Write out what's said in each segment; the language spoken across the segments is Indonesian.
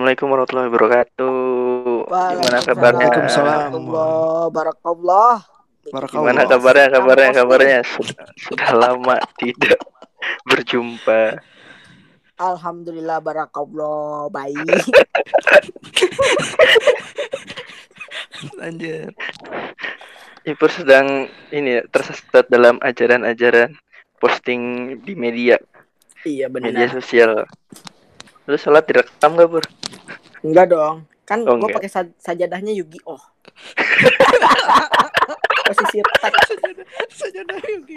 Assalamualaikum warahmatullahi wabarakatuh. Gimana kabarnya? Waalaikumsalam. Barakallah. Gimana kabarnya? Kabarnya? Kabarnya? Sudah, sudah lama tidak berjumpa. Alhamdulillah barakallah baik. Lanjut. Ipur sedang ini ya, tersesat dalam ajaran-ajaran posting di media iya media benar. sosial. Lu sholat direkam gak Pur? Enggak dong. Kan Oh, gua enggak. pakai sa- sajadahnya Yugi Oh. Posisi tek. Sajadah Yugi.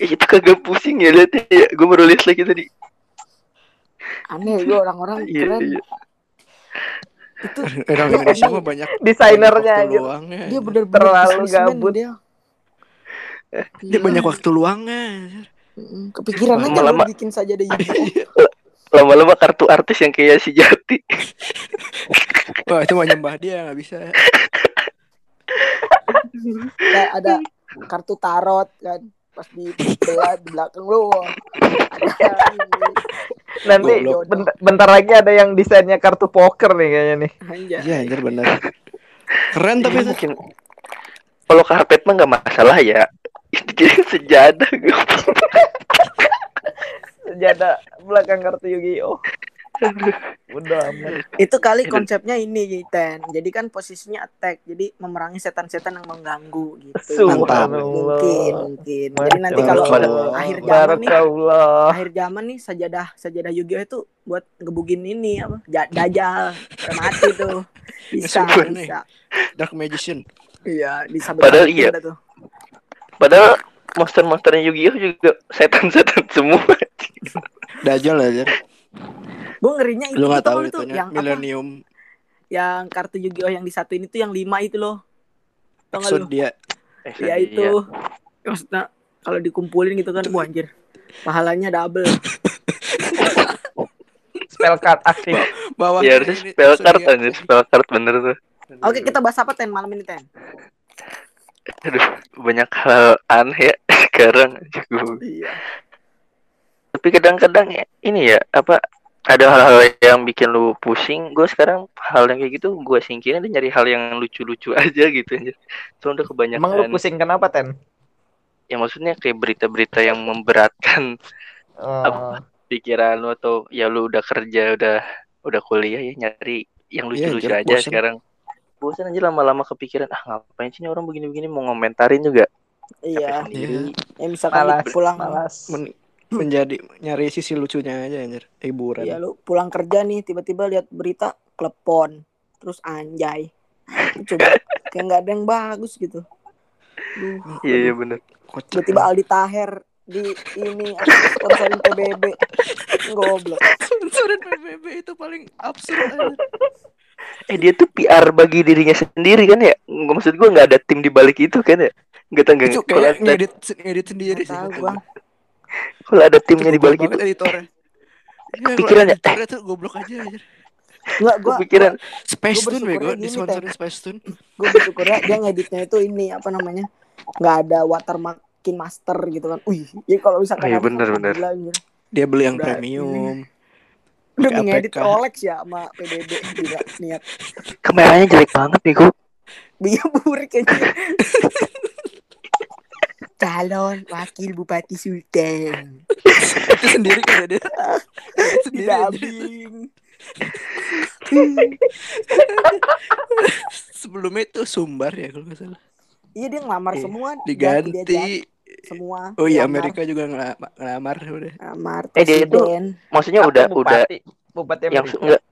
Ih, Itu kagak pusing ya liatnya ya. Gue baru lihat lagi tadi. Aneh gue orang-orang Iya, keren. iya. Itu Orang Indonesia mah banyak Desainernya anjir. luangnya. dia bener-bener Terlalu gabut. Dia. Dia banyak waktu luangnya. Kepikiran aja Lama-lama- lu bikin sajadah Yugi Oh. Lama-lama kartu artis yang kayak si Jati. Wah itu mah nyembah dia nggak bisa. Kayak ada kartu tarot kan pas di belah di belakang lu Nanti bentar, bentar lagi ada yang desainnya kartu poker nih kayaknya nih. Iya anjir bener. Keren tapi itu. mungkin kalau karpet mah nggak masalah ya. Itu jadi sejadah gue. Sejadah belakang kartu Yu-Gi-Oh. Udah amat. Itu kali konsepnya ini Ten. Jadi kan posisinya attack. Jadi memerangi setan-setan yang mengganggu gitu. Mantap. Mungkin, mungkin. Jadi nanti kalau akhir zaman nih, akhir zaman nih sajadah sajadah Yu-Gi-Oh itu buat ngebugin ini apa? Udah mati tuh. Bisa, bisa. Dark Magician. Iya, bisa Padahal berarti iya. tuh. Padahal monster-monsternya Yu-Gi-Oh juga setan-setan semua. Dajjal aja. Gue ngerinya itu Lu nggak tuh, tahu itu yang apa? Millennium. Yang kartu Yu-Gi-Oh yang di satu ini tuh yang lima itu loh. Tau gak lu? Exodia. Ya itu. Maksudnya kalau dikumpulin gitu kan, wah anjir. Pahalanya double. Spell card aktif. Bawah Ya harusnya spell card anjir, spell card bener tuh. Oke, kita bahas apa Ten malam ini Ten? Aduh, banyak hal aneh ya sekarang. Aduh. Iya. Tapi kadang-kadang ya ini ya apa ada hal-hal yang bikin lu pusing. Gue sekarang hal yang kayak gitu gue singkirin dan nyari hal yang lucu-lucu aja gitu aja. Soalnya udah kebanyakan. Emang lu pusing kenapa, Ten? Ya maksudnya kayak berita-berita yang memberatkan Oh, pikiran lu atau ya lu udah kerja udah udah kuliah ya nyari yang Iya, lucu-lucu aja bosen. sekarang. Bosan aja lama-lama kepikiran ah ngapain sih orang begini-begini mau ngomentarin juga. Iya. Sendiri. Ya misalkan malas, pulang malas. Men- menjadi nyari sisi lucunya aja anjir. Hiburan. Iya lu pulang kerja nih tiba-tiba lihat berita klepon terus anjay. Coba kayak nggak ada yang bagus gitu. Duh, Iya iya bener. Kocak. tiba-tiba Aldi Taher di ini sponsorin PBB. Goblok. Sponsorin PBB itu paling absurd anjir. Eh dia tuh PR bagi dirinya sendiri kan ya? Nggak maksud gua nggak ada tim di balik itu kan ya? Nggak tahu nggak Itu kalau kayak ada, ngedit ngedit sendiri sih. gua. kalau ada timnya Itu di balik itu. editornya. Iya, kalau Kepikiran ya? editornya tuh goblok aja anjir. Enggak gua Kepikiran. Space Gua Tune bego disponsorin Space Tune. gue bersyukurnya dia ngeditnya itu ini apa namanya nggak ada watermarkin master gitu kan wih ya kalau misalkan Oh, iya, ada bener, bener. gila. Dia beli yang Udah, premium. Udah ngedit. Rolex ya sama PBB gila niat Kameranya jelek banget nih gua. dia burik aja calon wakil bupati Sultan itu sendiri kan dia. Sendiri abing Sebelumnya itu Sumbar ya kalau nggak salah. iya dia ngelamar Iya, semua Diganti. dia semua Oh iya Ngelamar- Amerika juga ngelamar, ngelamar udah. ngelamar Eh, dia itu presiden Maksudnya udah udah bupati? Bupati yang enggak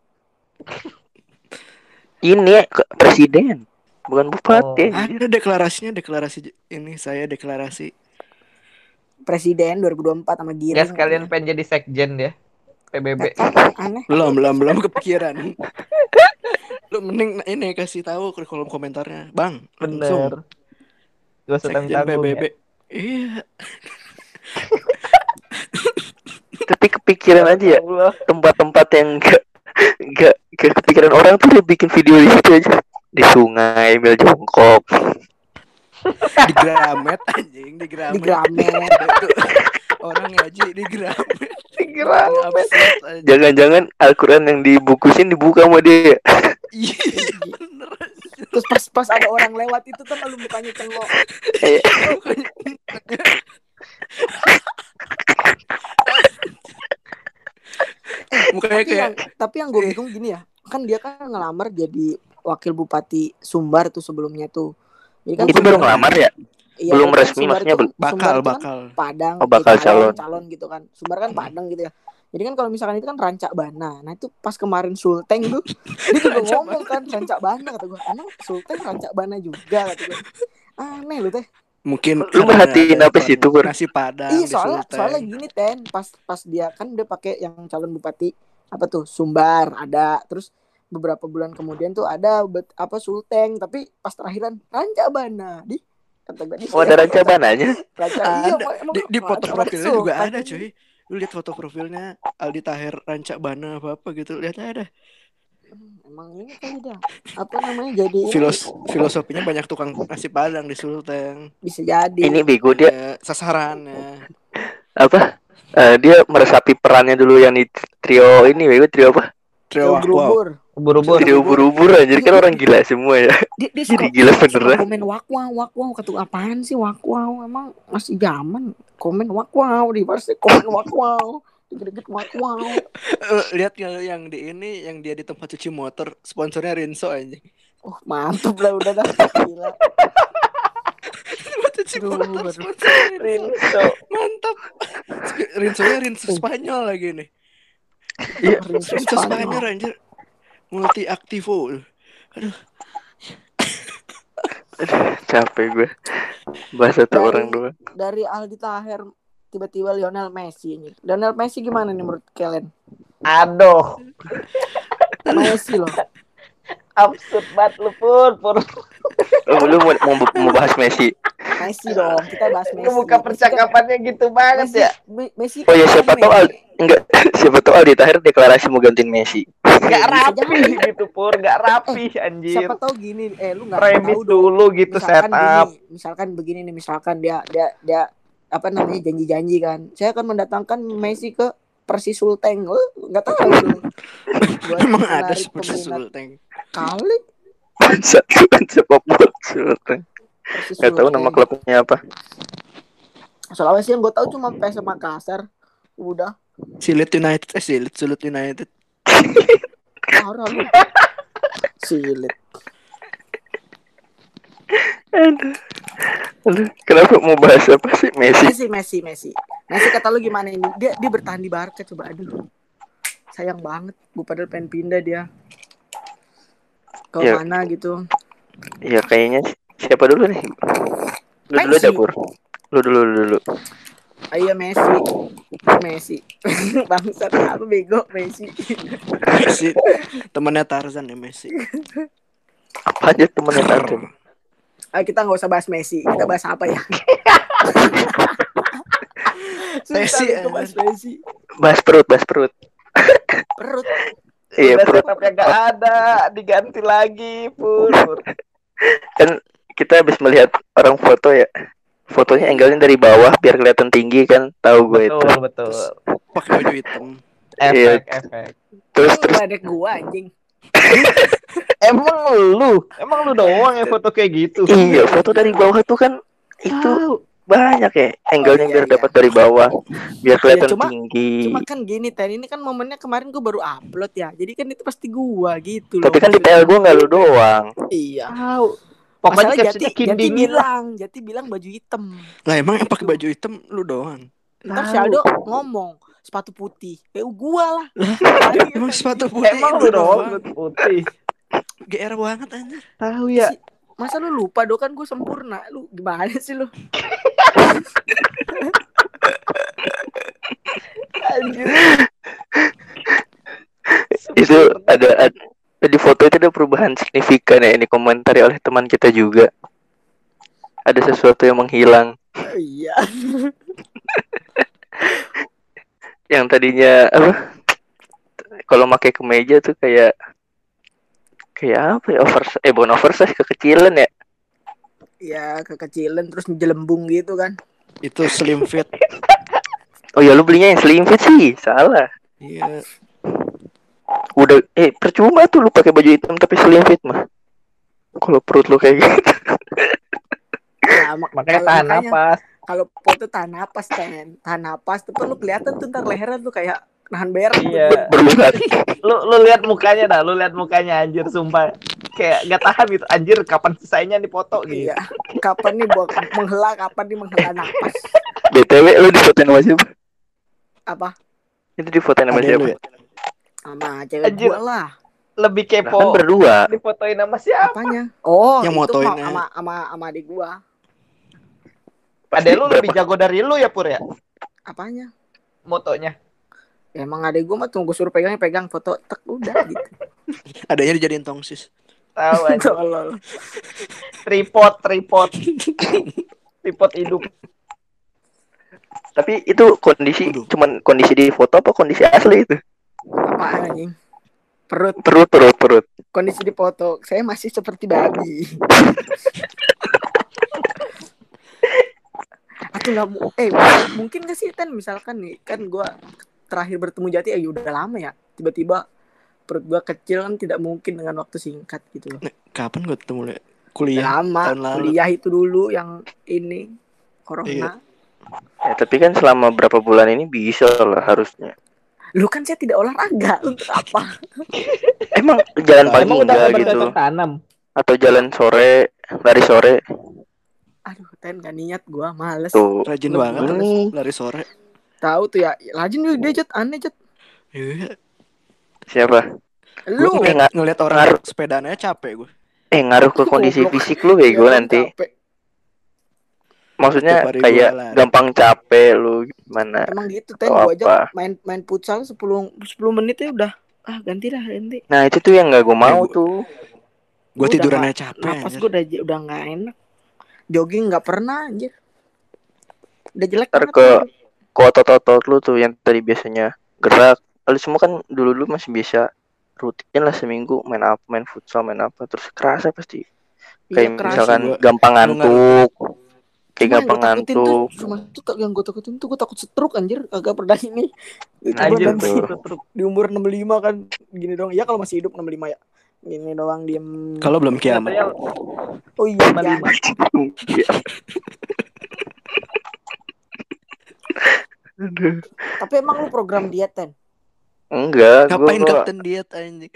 ini ke- presiden bukan bupati. Oh. Ada deklarasinya, deklarasi ini saya deklarasi. presiden 2024 sama Giring Ya sekalian pengen jadi sekjen dia. PBB. Nggak tahu, aneh Belum, belum, belum kepikiran. Lu mending ini kasih tahu ke kolom komentarnya, Bang. Langsung Bener. Gua sedang PBB. ya. Iya. Tapi kepikiran aja ya tempat-tempat yang enggak enggak enggak kepikiran orang tuh dia bikin video di situ aja di sungai ambil jongkok di Gramet anjing di Gramet Di Gramet. Orang ngaji di Gramet. Absurd, anjing. Jangan-jangan Al-Quran yang dibungkusin dibuka sama dia. iya bener Terus pas pas ada orang lewat itu tuh lalu mukanya cengok. Mukanya Tapi kayak yang tapi yang gue bingung gini ya, kan dia kan ngelamar jadi wakil bupati Sumbar tuh sebelumnya tuh. Jadi kan itu baru ngelamar ya? Iya, belum resmi, Sumbar maksudnya itu kan- bakal Sumbar itu kan bakal Padang, Oh, bakal calon. calon gitu kan. Sumbar kan Padang gitu ya. Jadi kan kalau misalkan itu kan rancak bana. Nah itu pas kemarin Sulteng tuh dia juga Rancak ngomong kan rancak bana kata gue. Emang Sulteng rancak bana juga kata gue. Aneh lu teh. mungkin Lu merhatiin apa sih itu, nasi padang Iya soalnya Sulteng. soalnya gini ten pas pas dia kan dia pakai yang calon bupati apa tuh Sumbar ada terus beberapa bulan kemudian tuh ada bet- apa Sulteng tapi pas terakhiran rancak bana di kata gue Oh ada ranca bananya? rancak ada iya, di, di foto rancak profilnya juga ada cuy lu lihat foto profilnya Aldi Taher Rancak Bana apa apa gitu lihat ada Hmm, emang ini kali dah apa namanya jadi Filos filosofinya banyak tukang nasi padang di Sulteng bisa jadi Ini bego dia Ya, sasarannya apa? Eh, dia meresapi perannya dulu yang di trio ini, bego trio apa? trio wow, wow. Ubur-ubur. Trio ubur-ubur aja kan orang gila semua ya. dia, dia Jadi gila beneran. komen wakwau kata gue, apaan sih wakwau emang masih zaman komen wakwau di pasti komen wakwau dikit-dikit wakwau Eh, lihat yang yang di ini yang dia di tempat cuci motor sponsornya Rinso aja oh mantap lah udah dah gila. Tempat cuci Aduh, motor sponsornya Rinso. Mantap Rinso nya Rinso Spanyol lagi nih Iya. Rinso Spanyol. Anjir. Multi aktivo Capek gue. Bahasa tuh Dari- orang doang. dari Aldi Taher tiba-tiba Lionel Messi ini Lionel Messi gimana nih menurut kalian Aduh. Messi loh Absurd banget lu pur. Pur. Oh, lu mau, mau, mau bahas Messi? Messi dong kita bahas Messi Ngebuka Messi kan- percakapannya gitu banget Messi, ya. Me- Messi Oh ya kan siapa tahu Aldi enggak siapa tahu Aldi Tahir deklarasi mau gantiin Messi. Gak Bisa rapi gitu pur. Gak rapi anjir. siapa tahu gini eh lu nggak Premis tahu dong dulu gitu misalkan setup. gini, misalkan begini nih misalkan dia dia dia apa namanya janji-janji kan saya akan mendatangkan Messi ke Persis Sulteng oh, nggak tahu tuh Buat emang ada peminat. Sulteng kali Satu kan sepak bola Sultan. Persis Gak tahu nama Sulteng. klubnya apa. Sulawesi yang gue tahu cuma PS Makassar udah Silit United eh Silit Sulut United parah lu silit Aduh. Kenapa mau bahas apa sih Messi? Messi Messi Messi Messi kata lu gimana ini dia dia bertahan di Barca coba aduh sayang banget gue padahal pengen pindah dia ke Ya. mana gitu Ya kayaknya siapa dulu nih? Lu dulu Messi. aja Pur. Lu dulu lu dulu. Ayo Messi Messi bangsat apa bego Messi Messi temannya Tarzan ya Messi Apa aja temennya Tarzan? Ayo kita nggak usah bahas Messi kita bahas apa ya Messi, bahas Messi Bahas perut, bahas perut. perut Iya perut. setupnya gak ada. Diganti lagi pur. pur. Kan kita habis melihat orang foto ya. Fotonya angle-nya dari bawah biar kelihatan tinggi kan. Tahu gue itu. Betul betul. pakai baju hitam Iya. Efek efek. Terus terus ngeledek gua anjing Emang lu, emang lu doang yang foto kayak gitu. iya foto dari bawah tuh kan itu banyak ya angle-nya Oh, iya, biar iya. dapat dari bawah biar kelihatan cuma- tinggi. cuma kan gini Ten ini kan momennya kemarin gua baru upload ya jadi kan itu pasti gua gitu Tapi loh kan di PL gue nggak lu doang. iya Tahu. Pokoknya Jati, Jati bilang Jati bilang baju hitam lah emang yang pakai baju hitam lu doang ntar Aldo ngomong sepatu putih. Kayak gua lah. Emang sepatu putih Emang lu lu putih. GR banget anjir. Tahu ya. masa lu lupa do kan gue sempurna. Lu gimana sih lu? Anjir. Itu ada, ada di foto itu ada perubahan signifikan ya. Ini komentari oleh teman kita juga. Ada sesuatu yang menghilang. iya Yang tadinya apa? Kalau pakai kemeja tuh kayak kayak apa ya oversize eh bukan oversize kekecilan ya ya kekecilan terus jelembung gitu kan. Itu slim fit. Oh ya lu belinya yang slim fit sih, salah. Iya. Udah eh percuma tuh lu pakai baju hitam tapi slim fit mah. Kalau perut lu kayak gitu. Ya, mak- Makanya tahan makanya napas. Kalau foto tahan napas ten, tahan napas tuh lu kelihatan tuh ntar leheran tuh kayak nahan berak. tuh. Iya. Lu lu lihat mukanya dah, lu lihat mukanya anjir sumpah. Kayak gak tahan gitu. Anjir kapan selesainya nih foto gitu. Iya. Kapan nih buat menghela, kapan nih menghela napas? BTW lu difotoin sama siapa? Apa? Itu difotoin sama siapa? ya? Sama cewek Anjir. gua lah. Lebih Lah, kan kepo. berdua. Difotoin sama siapa? Apanya? Oh, Yang itu motoinnya. ma- sama sama sama adik gua. Ade lu lebih jago dari lu ya Pur ya? Apanya? Motonya. Ya, emang adik gua mah tunggu suruh pegangnya pegang foto tek udah gitu. Adanya dijadiin tongsis. Tahu. Tolol. Tripod, tripod. tripod hidup. Tapi itu kondisi Waduh. cuman kondisi di foto apa kondisi asli itu? Apaan anjing? Perut Perut perut perut. kondisi di foto saya masih seperti babi. Atau nggak mu- eh mungkin gak sih Ten misalkan nih kan gua terakhir bertemu Jati ya udah lama ya tiba-tiba perut gua kecil kan tidak mungkin dengan waktu singkat gitu loh. Kapan gue ketemu lu ya? Udah Kuliah. lama tahun lalu. kuliah itu dulu yang ini corona. Iya. Ya, tapi kan selama berapa bulan ini bisa lah harusnya. Lu kan saya tidak olahraga untuk apa? Emang jalan pagi enggak nggak gitu? tanam. Atau jalan sore, lari sore Aduh, Ten gak niat gua males. tuh. Rajin Lu- banget Ini lari sore. Tahu tuh ya, rajin juga dia Jet, aneh Jet. Iya. siapa? Lu Gue Eh, nggak- ngeliat orang ngaruh. sepedanya capek gue. Eh ngaruh ke kondisi fisik lu bego Jangan nanti. capek. Maksudnya kayak lari. gampang capek lu gimana? Emang gitu Ten, gua aja apa? main main futsal 10 10 menit ya udah ah ganti dah ganti. Nah itu tuh yang nggak gue mau gua- tuh. Gue Gua tidurannya capek. Napas anjir. gua udah udah nggak enak. Jogging nggak pernah anjir. Udah jelek Ntar ke-. Ke otot-otot lu tuh yang tadi biasanya gerak. Lalu semua kan dulu-dulu masih bisa rutin lah seminggu main apa, main futsal, main apa. Terus kerasa pasti. Iya, Kayak keras. misalkan Gua- gampang ngantuk. Kayak gampang ngantuk. cuma tuh tak- yang gue takutin tuh gue takut stroke anjir agak pernah ini. Coba Anjir nanti di umur 65 kan gini dong. Ya kalau masih hidup 65 ya. Gini doang diem. Kalau belum kiamat. Oh iya, ya. 55. Aduh. Tapi emang lu program diet Ten? Enggak, Ngapain gua kapten diet anjing?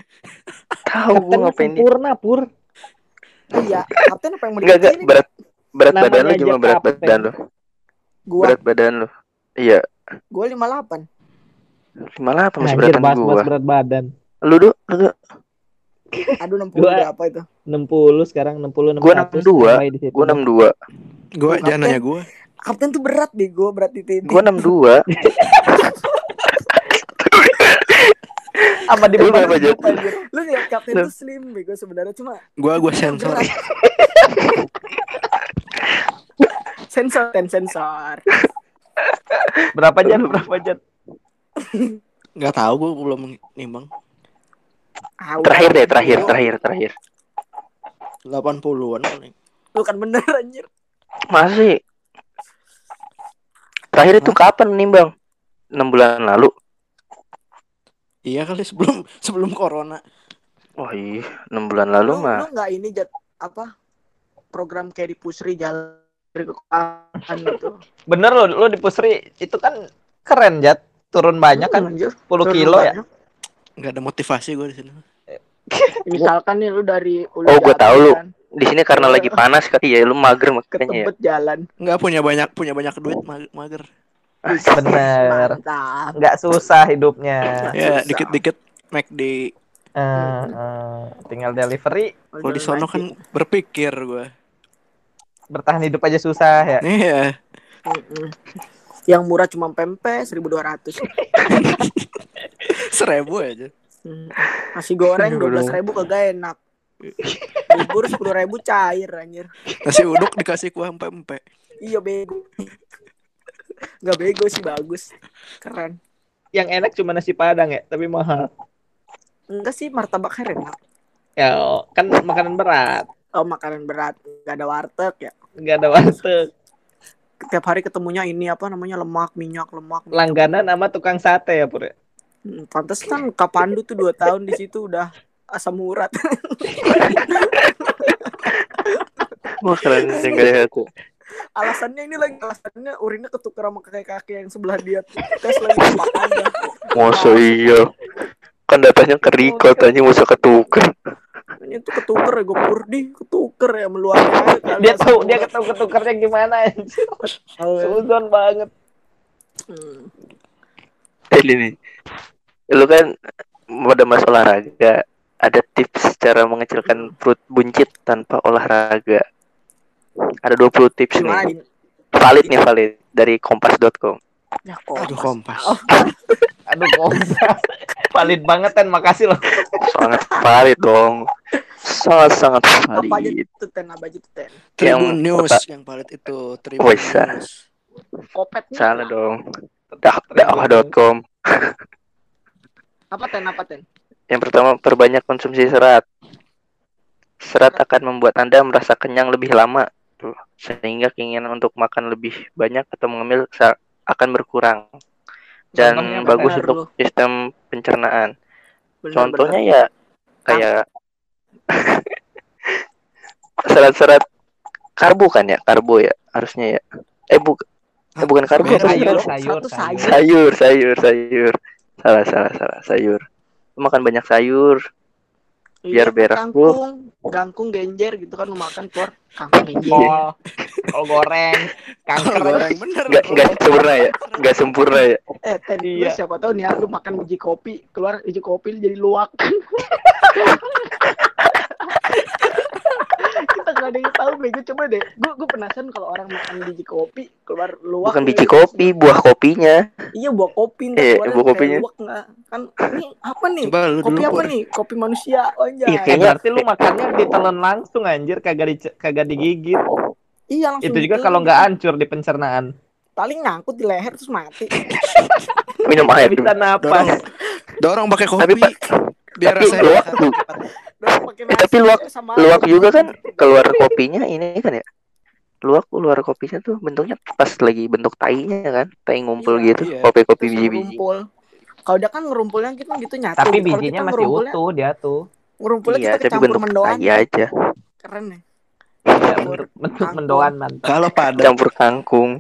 tahu gue Kapten ngapain sempurna pur. Iya, kapten apa yang mau Enggak, berat berat Namanya badan lu cuma berat kapten. badan lu. Gua Berat badan lu. Iya, gua 58. 58 masih beratan gua. berat badan. Lu tuh, lu tuh Aduh 60 Gua- berapa itu? 60 sekarang 60 600 Gua 62. sampai di situ. gua 62. Gue Kapten. jangan nanya gue. Kapten tuh berat bego, berat di titik. Gua 62. Sama di hidup, anjir. Lu lihat kapten tuh slim bego sebenarnya cuma Gue gue sensor. sensor ten sensor. Berapa jam? Berapa jam? Gak tahu gue belum nimbang. Terakhir deh, terakhir, terakhir, terakhir. 80-an paling. Lu kan bener anjir. Masih. Terakhir itu kapan nih, Bang? 6 bulan lalu. Iya kali sebelum sebelum corona. Wah, iya, 6 bulan lalu Lu, mah. lu nggak ini jat apa program kayak di Pusri jalan dari kekuatan gitu. Bener lo, lo di Pusri itu kan keren Jat. Turun banyak kan anjir. 10 kilo ya. Gak ada motivasi gue di sini. Misalkan nih lu dari Ulu Oh, gua Jati tahu lu. kan, Di sini karena lagi panas kali ya, lu mager ke makanya ya. Tebet jalan. Nggak punya banyak punya banyak duit ma- mager. Bener. Mantap. Nggak susah hidupnya. Ya Susah. dikit-dikit McD. Eh, eh, tinggal delivery Kalau di sono kan berpikir gue. bertahan hidup aja susah ya. Iya. Yang murah cuma pempek 1200. Seribu aja. Hmm. Nasi goreng Aduh. 12 ribu kagak enak. Bubur 10 ribu cair anjir. Nasi uduk dikasih kuah empe-empe. Iya bego. Gak bego sih bagus. Keren. Yang enak cuma nasi padang ya, tapi mahal. Enggak sih martabak enak. Ya, kan makanan berat. oh makanan berat nggak ada warteg ya nggak ada warteg tiap hari ketemunya ini apa namanya lemak minyak lemak minyak. langganan sama tukang sate ya pur Hmm, pantes kan Kapandu tuh dua tahun di situ udah asam urat Wah keren sih kayak itu. alasannya ini lagi alasannya urinnya ketukar sama kakek-kakek yang sebelah dia tes lagi makannya Masa iya. Kan datanya ke record aja masa ketuker. ini tuh ketuker ya gue pur di ketuker ya kali dia tahu dia urat. ketemu ketukarnya gimana anjir ya. suzon banget Hmm. Ini nih. Lu kan pada masa olahraga ada tips cara mengecilkan perut buncit tanpa olahraga. Ada 20 tips gimana nih. Valid nih valid dari kompas.com. ya Aduh kompas. kompas. Oh. aduh kompas valid banget kan makasih loh Sangat valid dong. Sangat sangat apa aja valid. tuh ten apa aja ten Tribun Yang News kota- yang paling itu Tribun Bisa. News. kopet nih. Salah dong. Dak dakwah.com. apa ten apa ten Yang pertama perbanyak konsumsi serat. Serat akan membuat Anda merasa kenyang lebih lama. Tuh, sehingga keinginan untuk makan lebih banyak atau mengambil akan berkurang. Dan Contohnya bagus untuk sistem pencernaan. Bener, Contohnya bener. ya kayak serat-serat karbo kan ya, karbo ya harusnya ya. Eh bu eh, bukan karbo sayur sayur sayur sayur, sayur, sayur. Salah, salah, salah, sayur. Lu makan banyak sayur, biar Iya, beres, kangkung. Kangkung genjer gitu kan lu makan keluar kangkung genjer. Kol kol goreng. Kanker Kol goreng. Bener. nggak nggak sempurna ya, nggak sempurna ya. eh lu Iya. siapa tahu nih lu makan biji kopi keluar biji kopi jadi luwak kita nggak ada yang tahu bego. Coba deh. Gua gua penasaran kalau orang makan biji kopi keluar luwak Bukan biji gitu. kopi, buah kopinya. iya buah kopi. Iya, keluarnya buah kopinya. luwak nggak? Kan ini apa nih? Coba lu kopi dulu apa nih? Kopi manusia oh Iya, Eh, kayaknya- berarti lu makannya ditelan langsung anjir. Kagak di kagak digigit. Iya langsung itu juga kalau nggak hancur di pencernaan. Paling nyangkut di leher terus mati. Minum air. bisa Dorong, napas dorong. Pakai kopi. Tapi, biar tapi rasanya luwak Udah Eh, tapi luwak- sama Luwak juga kan keluar kopinya ini kan ya. Luwak keluar kopinya tuh bentuknya pas lagi bentuk tainya kan, tai ngumpul Iya, gitu, iya. kopi-kopi terus biji-biji. ngerumpul kalau dia kan ngerumpulnya gitu gitu nyatu tapi bijinya kita masih utuh dia tuh ngerumpulnya Iya, kita tapi kecampur bentuk mendoan tai aja. keren ya Iya, Campur bentuk, mendoan mantap Kalau padat, Campur kangkung.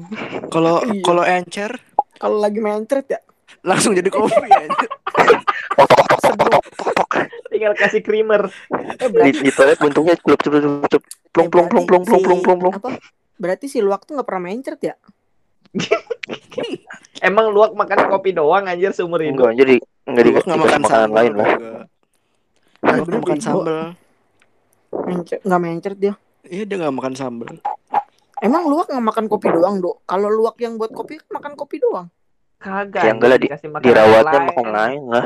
kalau Iya. kalau encer kalau lagi mencret ya langsung jadi kopi ya. Tinggal kasih creamer eh Di, berarti di toilet bentuknya celup celup celup celup. Plung eh, plung plung plung berarti plung si- plung plung plung. apa berarti si luwak tuh nggak pernah mencret ya emang luak makan kopi doang anjir seumur hidup Enggak, jadi enggak dikasih nggak makan makanan sambal. lain lah. juga. Luwak nggak makan bego. sambal. mencret nggak mencret dia Iya dia nggak makan sambal. emang luwak nggak makan kopi doang dok kalau luwak yang buat kopi makan kopi doang kagak Ya, enggak lah, di- Dirawatnya makan lain lah.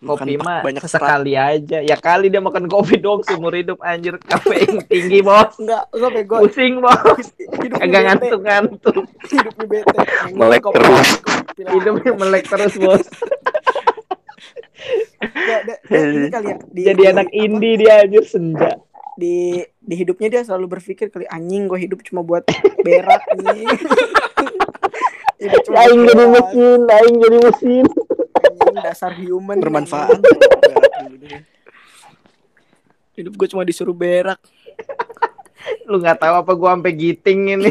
Kopi Makan mah banyak serat. sekali aja. Ya kali dia makan kopi doang seumur hidup anjir. Kafein tinggi bos. Enggak enggak bego pusing bos. Hidupnya kagak bete. Ngantuk ngantuk hidupnya bete. Melek kopi- terus. kopi lah. hidupnya melek terus bos. Ini kali ya di, jadi di- anak apa, indie dia anjir senja. Di di hidupnya dia selalu berpikir kali anjing gue hidup cuma buat berak nih. Hidup aing jadi mesin aing jadi mesin anjing dasar human Bermanfaat. Hidup gue cuma disuruh berak lu nggak tahu apa gua sampai giting ini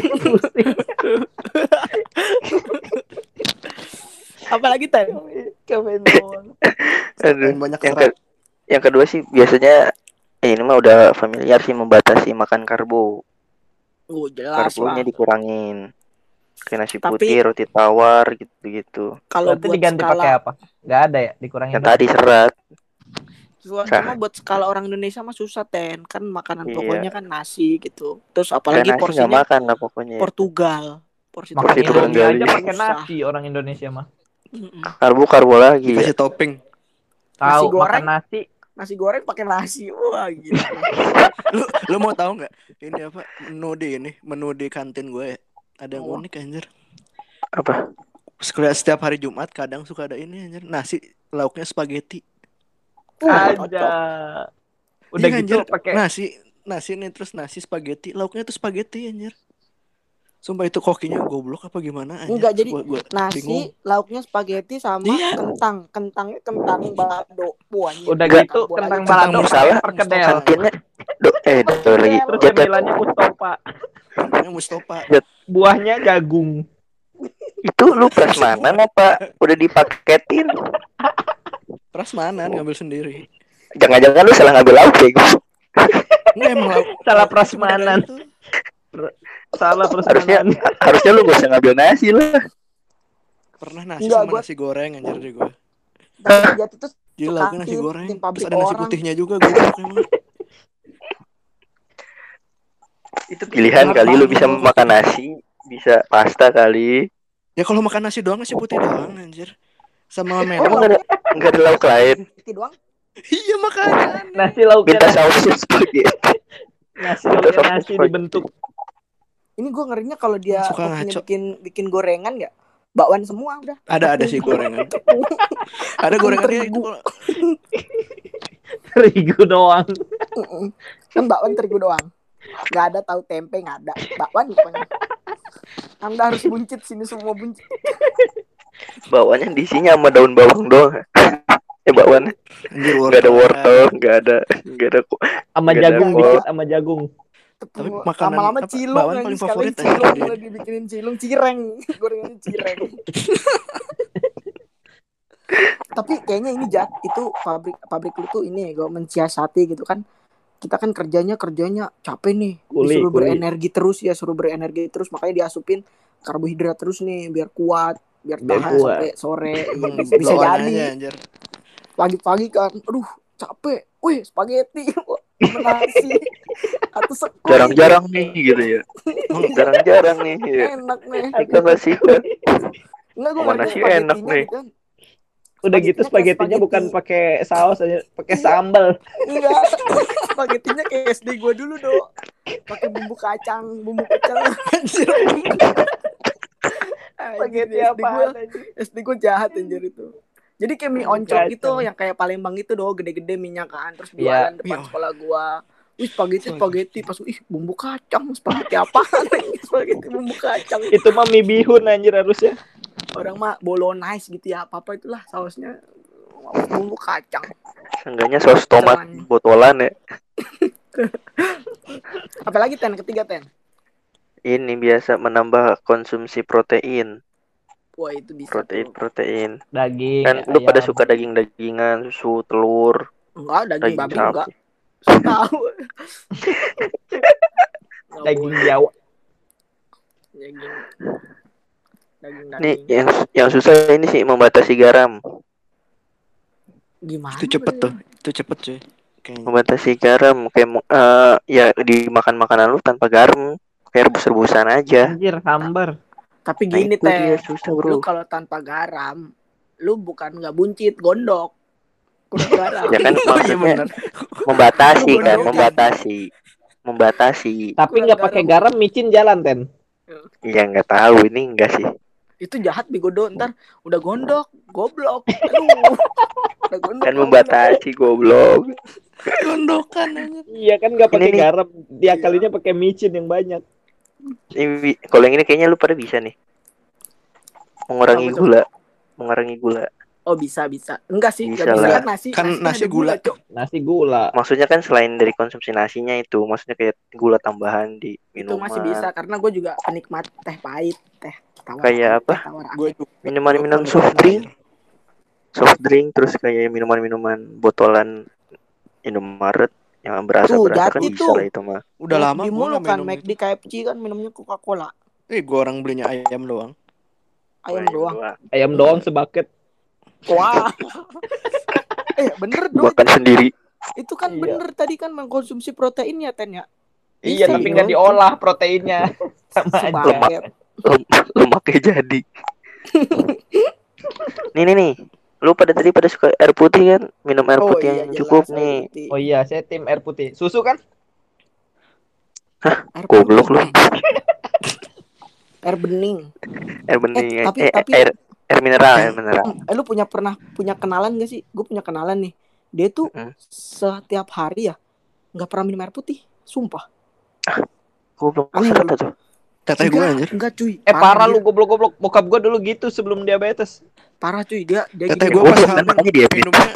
apalagi Aduh. Dan banyak Yang, ke- yang kedua sih biasanya eh, ini mah udah familiar sih membatasi makan karbo. oh jelas Karbonya lah dikurangin. Kayak nasi Tapi- putih, roti tawar gitu-gitu. kalau berarti buat diganti skala pakai apa nggak ada ya dikurangin Yang tadi serat. cuma cuma buat skala orang Indonesia mah susah ten kan makanan Iya. pokoknya kan nasi gitu terus Kayak apalagi nasi porsinya makan lah pokoknya. Portugal porsi makan Porsi Portugal. aja pakai nasi orang Indonesia mah Mm-mm. Karbo karbo lagi. Ya. Kasih topping. tahu goreng? makan nasi nasi goreng pakai nasi wah gitu Lu lu mau tahu nggak? Ini apa? Menu di ini, menu di kantin gue ya. Ada yang Oh. unik anjir. Apa? Sekali setiap hari Jumat kadang suka ada ini anjir. Nasi lauknya spaghetti. Wah, aja udah Iya, gitu pakai nasi nasi nih terus nasi spaghetti, lauknya tuh spaghetti anjir. Sumpah itu kokinya goblok apa gimana anjir. Enggak, jadi Gua- gua Nasi, bingung. lauknya spaghetti sama Iya. kentang. Kentangnya kentang balado. Buahnya. Udah gitu kentang Kentang balado pakai perkedel. kantinnya do eh do lagi Terus jaket cemilannya. Kentangnya Mustafa. Buahnya jagung. Itu lu prasmanan apa udah dipaketin Prasmanan ngambil sendiri. jangan-jangan lu salah ngambil lauk bego emang lauk. Salah prasmanan. Salah terus harusnya harusnya lu gak usah ngambil nasi lah Pernah nasi Enggak, sama gua- nasi goreng anjir deh gue. Tapi jatuh tuh Suka lauknya nasi goreng. Terus ada nasi orang. putihnya juga emang. itu pilihan kali lu bisa makan nasi bisa pasta kali Ya kalau makan nasi doang nasi putih doang anjir. Sama emang merah. gak ada nggak ada lauk lain itu doang. iya makanya. nasi lauknya minta sausnya spaghetti nasi lauknya nasi dibentuk. Ini gue ngerinya kalau dia Suka bikin bikin gorengan nggak? Bakwan semua udah. Ada ada sih gorengan. Ada gorengannya itu Terigu. Terigu doang. Kan bakwan terigu doang. Nggak ada tahu tempe nggak ada. Bakwan pokoknya. Anda harus buncit sini semua buncit. bawahnya diisinya sama daun bawang doang eh bawahnya anjir nggak ada wortel nggak ada nggak ada Sama ada jagung kol. dikit sama jagung. Tapi Tepung- makanan lama-lama cilung bakwan paling favorit cilung udah dibikinin cilung cireng gorengan cireng tapi kayaknya ini jat itu pabrik pabrik lu tuh ini gue mensiasati gitu kan kita kan kerjanya kerjanya capek nih Kuli, disuruh kuli. berenergi terus ya suruh berenergi terus makanya diasupin karbohidrat terus nih biar kuat biar Biar tahan kuat. sampai sore Iya, Emang bisa, jadi pagi-pagi kan aduh capek wih spaghetti nasi atau sekul jarang-jarang nih gitu ya jarang-jarang nih ya. enak nih kita ngasih kan Enggak gue Sama nasi enak nih. Kan. Udah gitu Spagettinya kayak spagettinya bukan spaghetti. pakai saus aja, pakai Iya. sambal. Enggak. Spagettinya kayak SD gue dulu, Do. Pakai bumbu kacang, bumbu kacang. Anjir. Spagetti apa? SD gue jahat anjir itu. Jadi kayak mie oncok gitu yang kayak Palembang itu do gede-gede minyak kan terus Iya. jualan depan Iya. sekolah gua. Wih spaghetti spaghetti pas ih bumbu kacang spaghetti apa? spaghetti bumbu kacang. Itu mah mie bihun anjir harusnya. Orang mah bolognese gitu ya apa apa itulah sausnya bumbu kacang. Seenggaknya saus tomat Jangan. botolan ya Apalagi ten ketiga ten. ini biasa menambah konsumsi protein Wah itu bisa. protein tuh. protein Daging. kan lu pada suka daging dagingan susu telur Enggak daging daging babi sapi enggak. Tahu. Daging. Jawa. Daging. Daging nih daging. yang yang susah ini sih membatasi garam Gimana? Itu cepet tuh. Itu cepet cuy. Kayaknya. membatasi garam kayak eh, ya dimakan makanan lu tanpa garam kayak rebus-rebusan aja Anjir hambar. Tapi Nah, gini teh. susah Lu bro kalau tanpa garam, lu bukan nggak buncit, gondok. Kurang garam. ya kan Oh, iya maksudnya bener. membatasi Lu kan membatasi membatasi Tapi nggak pakai garam micin jalan ten. ya nggak tahu ini enggak sih Itu jahat bigodo ntar udah gondok, goblok. Aduh. Udah gondok. kan membatasi goblok Gondokan anjir. Iya kan nggak pakai garam. Dia kalinya pakai micin yang banyak. ini kalau yang ini kayaknya lu pada bisa nih mengurangi Apa gula mengurangi gula Oh bisa bisa. Enggak sih, Bisa bisa lah. kan nasi. Kan nasi gula. Cok. Nasi gula. maksudnya kan selain dari konsumsi nasinya itu maksudnya kayak gula tambahan di Itu minuman masih bisa karena gue juga penikmat teh pahit, teh tawar. Kayak apa? Teh tawar Gue anget. minuman minuman soft drink soft drink terus kayak minuman minuman botolan Indomaret yang berasa Tuh, berasa kan bisa lah itu mah Udah lama Di mulu kan, itu. di KFC kan minumnya Coca-Cola. Eh, gua orang belinya ayam doang. Ayam doang. doang. Ayam doang sebaket. Wah. eh bener dong. makan sendiri Itu kan Iya. bener tadi kan mengkonsumsi protein ya Ten ya. Iya, tapi dong. nggak diolah proteinnya. Sama aja. Lem- lemaknya jadi nih nih nih lu pada tadi pada suka air putih kan minum air Oh putih iya, yang jelas, cukup nih putih. Oh iya, saya tim air putih. Susu kan? Air goblok lu Air bening. air bening Eh, tapi- eh, tapi- air air mineral air mineral Eh lu punya pernah punya kenalan gak sih? Gue punya kenalan nih. Dia tuh Hmm. setiap hari ya nggak pernah minum air putih. Sumpah. Gue belum Aneh pernah tuh. Teteh gue enggak, anjir. enggak cuy. Eh parah dia. lu goblok-goblok. Bokap gua dulu gitu sebelum diabetes. Parah cuy, dia dia Teteh gini, gue Gua pas hamil makanya diabetes. minumnya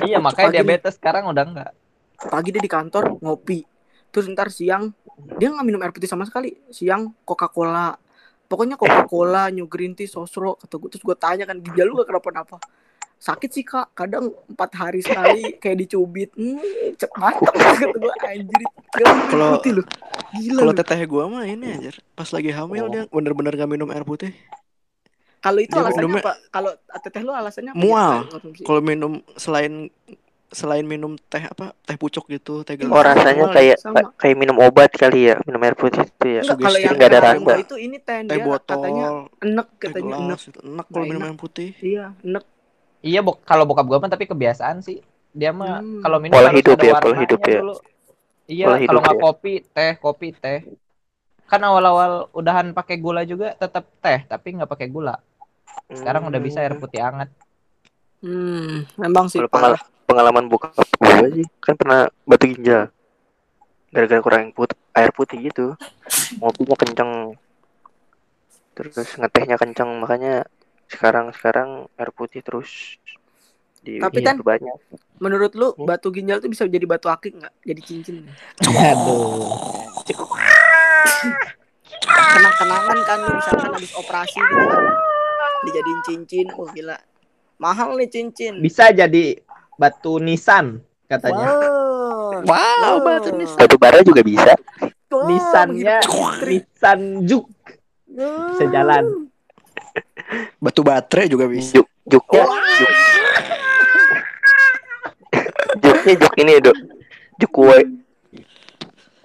Iya makanya pagi diabetes sekarang udah enggak. pagi dia di kantor ngopi. Terus ntar siang dia nggak minum air putih sama sekali. Siang Coca-Cola. Pokoknya Coca-Cola, New Green Tea, Sosro kata gue. Terus gue tanya kan ginjal lu gak kenapa-napa. Sakit sih kak, kadang empat hari sekali kayak dicubit. Hmm, cep mantap kata gue anjir. Kalau- lu. Gila Kalau teteh gue mah ini anjir. Pas lagi hamil Oh. dia bener-bener gak minum air putih. Kalau itu dia alasannya minumnya- apa? Kalau teteh lu alasannya apa? Mual. Kalau minum selain selain minum teh apa teh pucuk gitu teh gelas Oh rasanya mual. kayak Sama. kayak minum obat kali ya, minum air putih itu ya. Enggak, kalau yang nggak ada rasa. itu ini ten teh dia botol katanya enek teh katanya enek. gelas gitu. enak kalau minum air putih Iya, enek. Iya bok kalau bokap gua mah tapi kebiasaan sih. Dia mah Hmm. kalau minum Pola harus hidup ada ya, pola warnanya hidup ya. dulu. Iya, Pola kalau nggak ya. kopi, teh, kopi, teh. Kan awal-awal udahan pakai gula juga tetap teh, tapi nggak pakai gula. Sekarang udah bisa air putih hangat. Hmm, memang sih Kalau parah. pengal- pengalaman bokap gue sih kan pernah batu ginjal gara-gara kurang put air putih gitu ngopinya kenceng terus ngetehnya kenceng makanya sekarang sekarang air putih terus di Tapi kan- banyak Menurut lu Hmm. batu ginjal tuh bisa jadi batu akik nggak? Jadi cincin. Aduh. Kenang-kenangan kan lu misalkan habis operasi gitu kan. Dijadiin cincin. Oh gila. Mahal nih cincin. Bisa jadi batu nisan katanya. Wow. wow Oh. batu nih batu bara juga bisa Wow, Nisannya begitu. nisan juk bisa jalan. Batu baterai juga bisa juk juknya juk juknya juk ini dok juk kue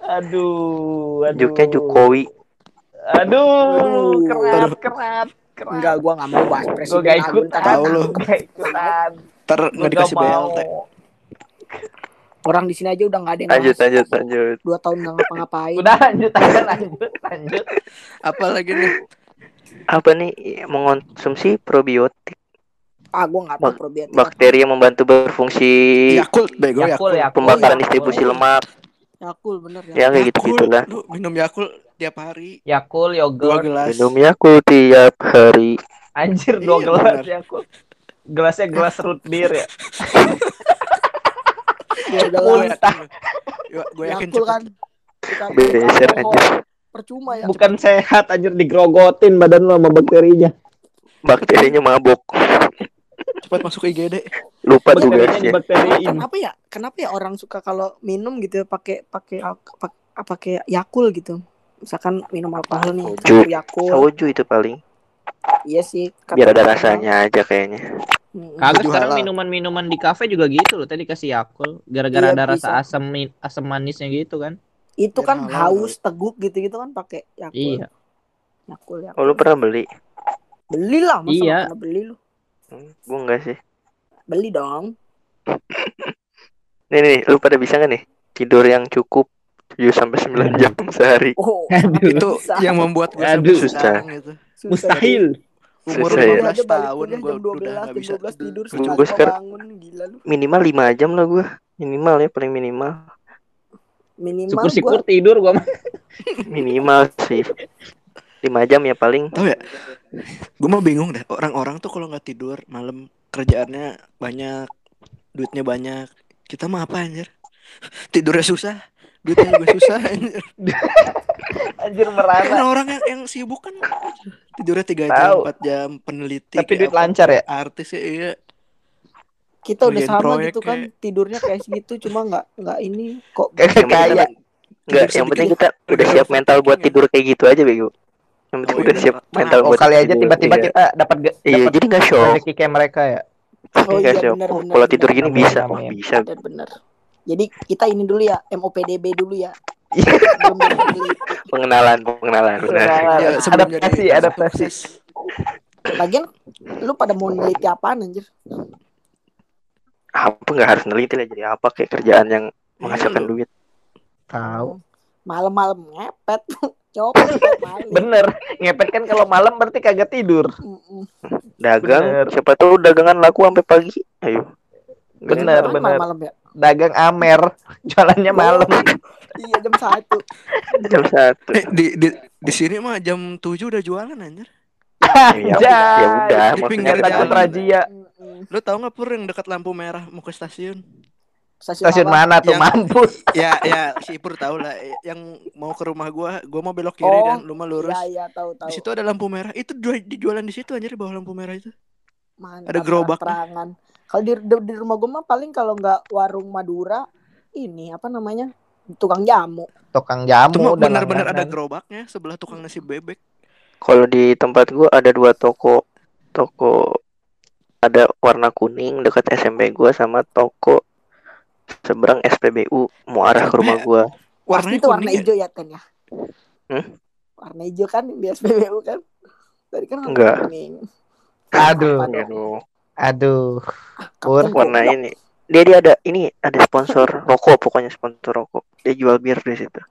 Aduh, aduh. juknya juk kowi Aduh, Aduh. kerat, kerat, kerat. Enggak, gua nggak mau bahas presiden. gak Agung, ikut Tahu lu. Gak ikutan. ntar Gua nggak dikasih mau. BLT Orang di sini aja udah nggak ada yang lanjut bahas. lanjut lanjut Dua tahun nggak ngapa-ngapain. Udah lanjut aja, lanjut, lanjut. apa lagi nih apa nih mengonsumsi probiotik Ah, gua nggak tahu probiotik. bakteri yang membantu berfungsi Yakult bego Yakul, Yakult Yakul. pembakaran Yakult. distribusi lemak Yakul bener ya. ya kayak gitu Yakult. gitulah lu minum Yakult tiap hari Yakul, dua yogurt. gelas minum Yakult tiap hari Anjir, dua Iya, gelas bener. Yakul. Gelasnya gelas root beer ya. Ya udah gue yakin gue yakin Yakul cepet kan. Beser alkohol. Percuma ya. Bukan sehat anjir digrogotin badan lo sama bakterinya. bakterinya mabok cepet masuk ke IGD lupa tugasnya dibakteriin. Kenapa ya? Kenapa ya orang suka kalau minum gitu pakai pakai pakai Yakul gitu. Misalkan minum alkohol nih, Soju. Yakul. Soju itu paling Iya sih. kata biar ada rasanya aja kayaknya. Kagak sekarang minuman-minuman di kafe juga gitu loh. Tadi kasih Yakul gara-gara Iya, ada bisa. rasa asam asam manisnya gitu kan. Itu Biar kan halal haus teguk gitu-gitu kan pakai Yakul. Iya. Yakul, Yakul. oh lu pernah beli Belilah, masa Iya. pernah beli lu? Hmm, gua enggak sih Beli dong. nih nih lu pada bisa nggak nih tidur yang cukup 7 sampai 9 jam sehari Oh, Aduh. itu yang membuat gue Aduh. gitu susah. Mustahil. umur Susah ya. 15 tahun gue gue jam 12, udah gak bisa 12 tidur Gua- setengah gua lima sekarang- bangun gila lu. minimal 5 jam lah gua minimal ya paling minimal Minimal Syukur-syukur gua tidur gua mah. minimal sih. 5 jam ya paling. Tahu ya gue mau bingung deh. Orang-orang tuh kalau nggak tidur malam kerjaannya banyak duitnya banyak. Kita mah apa anjir? Tidurnya susah duitnya juga susah anjir. Anjir merana. orang-orang yang, yang sibuk kan tidurnya tiga jam empat jam peneliti Tapi duit apa, lancar ya? artis ya iya kita udah sama proyek gitu kan tidurnya kayak segitu cuma nggak nggak ini kok Kayak kayak Enggak, Tidur yang penting kita udah siap mental buat tidur kayak gitu aja bego. Yang penting Oh, udah iya. siap mental Oh buat kali aja tiba-tiba iya. kita dapat iya dapat jadi nggak rezeki kayak mereka ya. Oh Nggak iya, benar, Oh, kalau tidur gini bisa oh amin. bisa. bener bener. Jadi kita ini dulu ya MOPDB dulu ya. Iya. pengenalan pengenalan Ya, adaptasi, adaptasi. lagian lu pada mau neliti apaan anjir apa nggak harus neliti lah jadi apa kayak kerjaan yang menghasilkan Iya, duit Tahu. malam-malam ngepet copet malam Bener. Ngepet kan kalau malam berarti kagak tidur. Dagang Bener. siapa tahu dagangan laku sampai pagi ayo Bener, Apaan bener. malam-malam ya Dagang Amer, jualannya malam. iya jam satu Jam satu. Eh, di di di sini mah jam 7 udah jualan anjir. Ya udah, ya udah. Maksudnya takut jalan. Lu tahu nggak pur yang dekat lampu merah mau ke stasiun? Stasiun apa? mana tuh Yang- mampus? ya ya si Pur tahu lah yang mau ke rumah gua, gua mau belok kiri Oh, kan, lu mah lurus. Iya iya tahu tahu. Di situ ada lampu merah. Itu jual- dijualan di situ anjir di bawah lampu merah itu. Mantap, ada gerobaknya. terang-terangan. Kalau di, di, di rumah gue mah paling kalau nggak warung Madura ini apa namanya tukang jamu. Tukang jamu benar-benar ada gerobaknya sebelah tukang nasi bebek. Kalau di tempat gua ada dua toko. Toko ada warna kuning dekat SMP gua sama toko seberang SPBU mau arah ke rumah gua. Pasti Warnanya itu warna ya? hijau ya Ten ya. Hmm? Warna hijau kan di SPBU kan. Tadi kan warna Enggak. kuning. Aduh? Aduh, aduh. Kapten warna goblok. ini. Dia dia ada ini ada sponsor rokok pokoknya sponsor rokok. Dia jual bir di situ.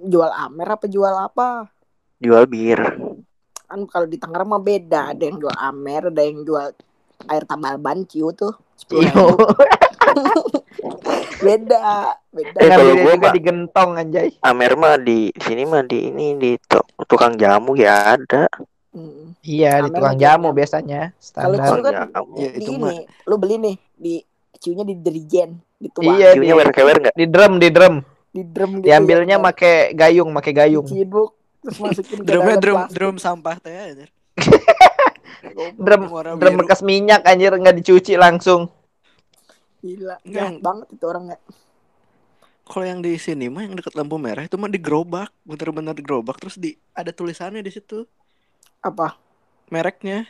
Jual Amer apa jual apa? Jual bir. Kan kalau di Tangerang mah beda. Ada yang jual Amer, ada yang jual air tambal ban ciu tuh. Sepuluh Iyo. Beda, beda. Eh, kalau juga mah- digentong anjay. Amer mah di sini mah di ini di to- tukang jamu ya ada. Hmm. Iya, di Amer tukang jamu biasanya. Kalau Standar. ciu kan. Ya, di itu ini, mah lu beli nih di ciunya di dirijen, dituang Iya, Ciunya di- werkewer enggak? Di drum, di drum. di drum gitu. Diambilnya ya, make gayung, make gayung. ciduk terus masukin ke drum plastik. drum sampah teh. Drum, drum bekas minyak anjir nggak dicuci langsung. Gila, jahat banget itu orangnya. Kalau yang di sini mah yang dekat lampu merah itu mah digerobak, bener-bener digerobak terus di ada tulisannya di situ Apa? mereknya.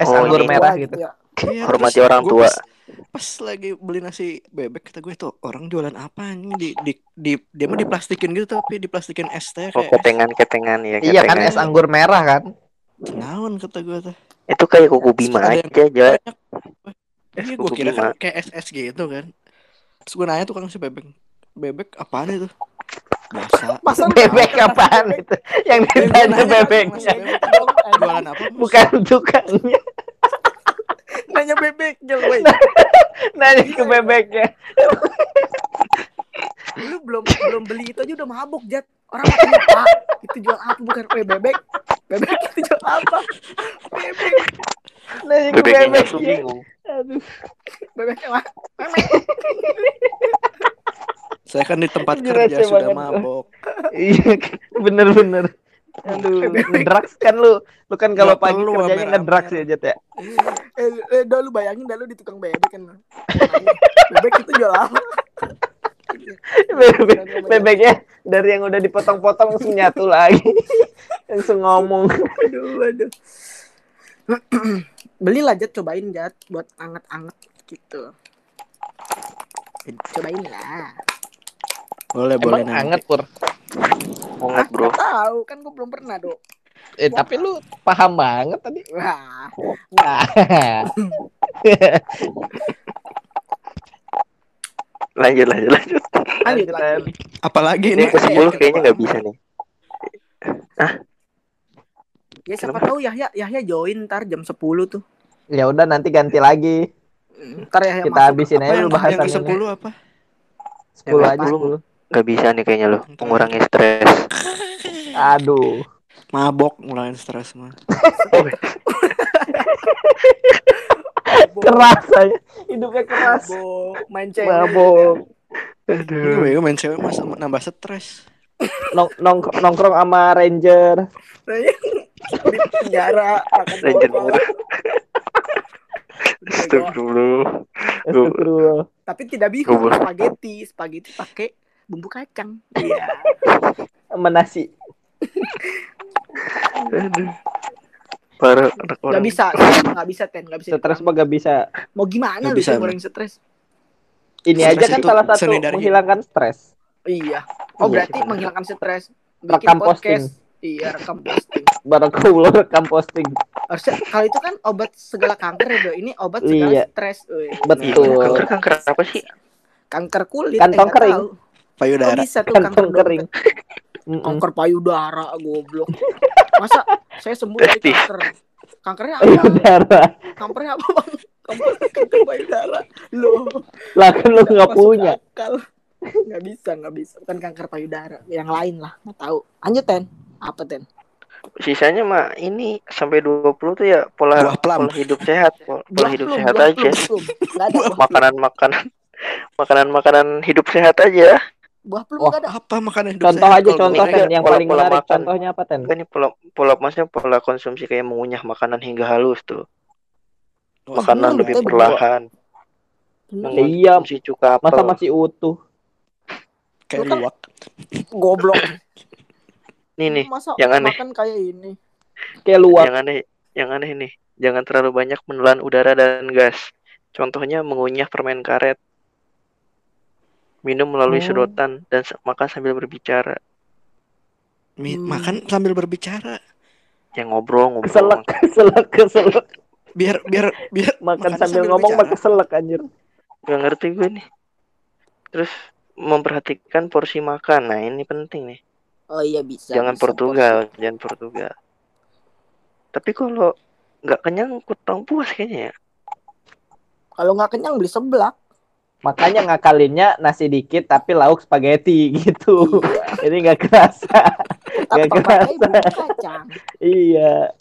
Es Oh, anggur ini. merah gitu. ya. Iya, Hormati terus orang tua. Pas, pas lagi beli nasi bebek kata gue tuh orang jualan apa ini di di, di dia mah diplastikin gitu tapi diplastikin es teh Oh, kayak es ketengan-ketengan ya Iya kan ketengan. es anggur merah kan. Naon kata gue tuh. Itu kayak kuku bima Ada yang aja, aja. Iya gue kira kan bima. kayak es es gitu kan. Terus gue nanya tukang si bebek bebek apaan itu? Masa lu Bebek apaan bebek? itu? Yang ditanya nanya, bebeknya. "Mas, bebek jualan apa? Mas?" Bukan tukangnya. Nanya bebek, woi. Nanya ke bebeknya. Lu belum belum beli itu aja udah mabuk, Jat. Orang Pak, itu jual apa bukan kue bebek? Bebek itu jual apa? Bebek, Nanya ke Bebeknya langsung bebeknya. bingung. Aduh. bebek apa? Memek. Saya kan di tempat kerja sudah banget. mabok. Iya, bener-bener. Aduh, ngedrugs kan lu. Lu kan kalau pagi perlu kerjanya ngedrugs ya, Jet ya. Eh, eh, dah lu bayangin dah lu di tukang bebek kan. Bebek itu jual apa? Bebek, bebeknya dari yang udah dipotong-potong langsung nyatu lagi. langsung ngomong. Aduh, aduh. Belilah Jat, cobain Jat buat anget-anget gitu. Cobain lah. Boleh, boleh Emang nanti. anget, Pur. Banget, Bro. Tahu, kan gue belum pernah, Dok. Eh, tapi lu paham banget tadi. Wah, Nah. Lanjut, lanjut, lanjut. lanjut lagi. Apalagi Ini ini ke 10 kayaknya nggak bisa nih. Ya siapa Kenapa? tahu Yahya Yahya join ntar jam 10 tuh. ya udah nanti ganti lagi. Ntar Yahya Kita masuk. habisin aja dulu bahasan yang ke. 10 apa? 10 aja 10. Nggak bisa nih kayaknya loh. Mengurangi stres. Aduh. Mabok ngurangin stres mah. Keras aja. Hidupnya keras. Mabok, main cewek. Mabok. Ini bego main cewek mas nambah stres. Nong nong nongkrong sama Ranger. di penjara Ranger. Astagfirullah. Astagfirullah. Tapi tidak bisa spaghetti, spaghetti pakai bumbu kacang. Iya. Sama nasi. Aduh. Parah anak Gak orang. bisa, nggak bisa ten, nggak bisa. Stres mah gak bisa. Mau gimana Nggak lu bisa, ngurangin stres? Ini aja kan salah satu menghilangkan stres. Iya. Oh Iya berarti sih, bener. menghilangkan stres. Rekam posting. Iya rekam posting. Barakallah rekam posting. Harusnya kalau itu kan obat segala kanker ya Do. Ini obat segala Iya. stres. Betul. Kanker kanker apa sih? Kanker kulit. Kantong eh, kering. Payudara. bisa tuh kanker Kantong kering. Mm-mm. Kanker payudara goblok. Masa saya sembuh dari kanker? Kankernya apa? darah. Kankernya apa bang? Kanker, kanker payudara. Loh. Lah kan lu nggak punya. nggak bisa nggak bisa bukan kanker payudara yang lain lah nggak tahu lanjut ten apa ten Sisanya mah ini sampai 20 tuh ya pola pola hidup sehat, pola, pola Buah hidup plum, sehat buah aja. buah plum. Makanan-makanan makanan-makanan hidup sehat aja. Buah Wah, ada Apa makanan hidup Contoh sehat aja contoh Ten kan yang pola- paling pola menarik makan. contohnya apa Ten? Kan ini pola pola maksudnya pola konsumsi kayak mengunyah makanan hingga halus tuh. Wah, Makanan bener, lebih perlahan. Iya, Mengkonsumsi cuka Masa apel. masih utuh? kayak kan- luwak. goblok Nih nih, masa yang aneh. makan kayak ini Kayak luar. yang aneh yang aneh nih. Jangan terlalu banyak menelan udara dan gas. Contohnya mengunyah permen karet. Minum melalui Hmm. sedotan dan makan sambil berbicara. Mi- Hmm. Makan sambil berbicara. Yang ngobrol ngobrol. Keselak, keselak, keselak. Biar biar biar Makan makannya sambil ngomong bicara. keselak anjir. Gak ngerti gue nih. Terus memperhatikan porsi makan. Nah ini penting nih. oh iya bisa jangan bisa, Portugal, porsi. jangan Portugal. Tapi kalau nggak kenyang kurang puas kayaknya ya. kalau nggak kenyang beli seblak Makanya ngakalinnya nasi dikit tapi lauk spaghetti gitu. Jadi nggak kerasa. tapi Nggak pakai kerasa. Iya.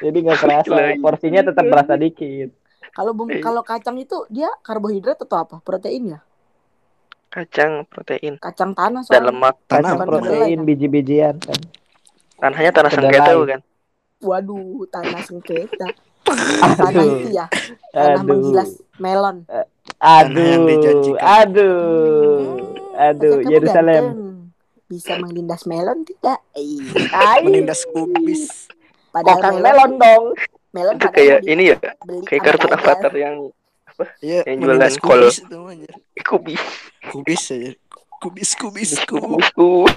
Jadi nggak kerasa. Porsinya tetap berasa dikit. kalau bumbu Eh. kalau kacang itu dia karbohidrat atau apa protein ya Kacang, protein, kacang tanah dan soalnya lemak. Tanah Kacang protein kan? biji-bijian kan. Tanahnya tanah Kedelai. sengketa bukan? waduh tanah sengketa tanah itu ya tanah Aduh. menggilas melon yang Aduh. Aduh. Aduh, Yerusalem. bisa melindas melon tidak. Menindas kubis. padahal Kokang melon melon dong. melon Itu kayak ini ya, kayak kartun Dajjal. avatar yang Iya, Yang jualan menindas kol. kubis kubis. Kubis aja. Kubis kubis kubis. Kubis.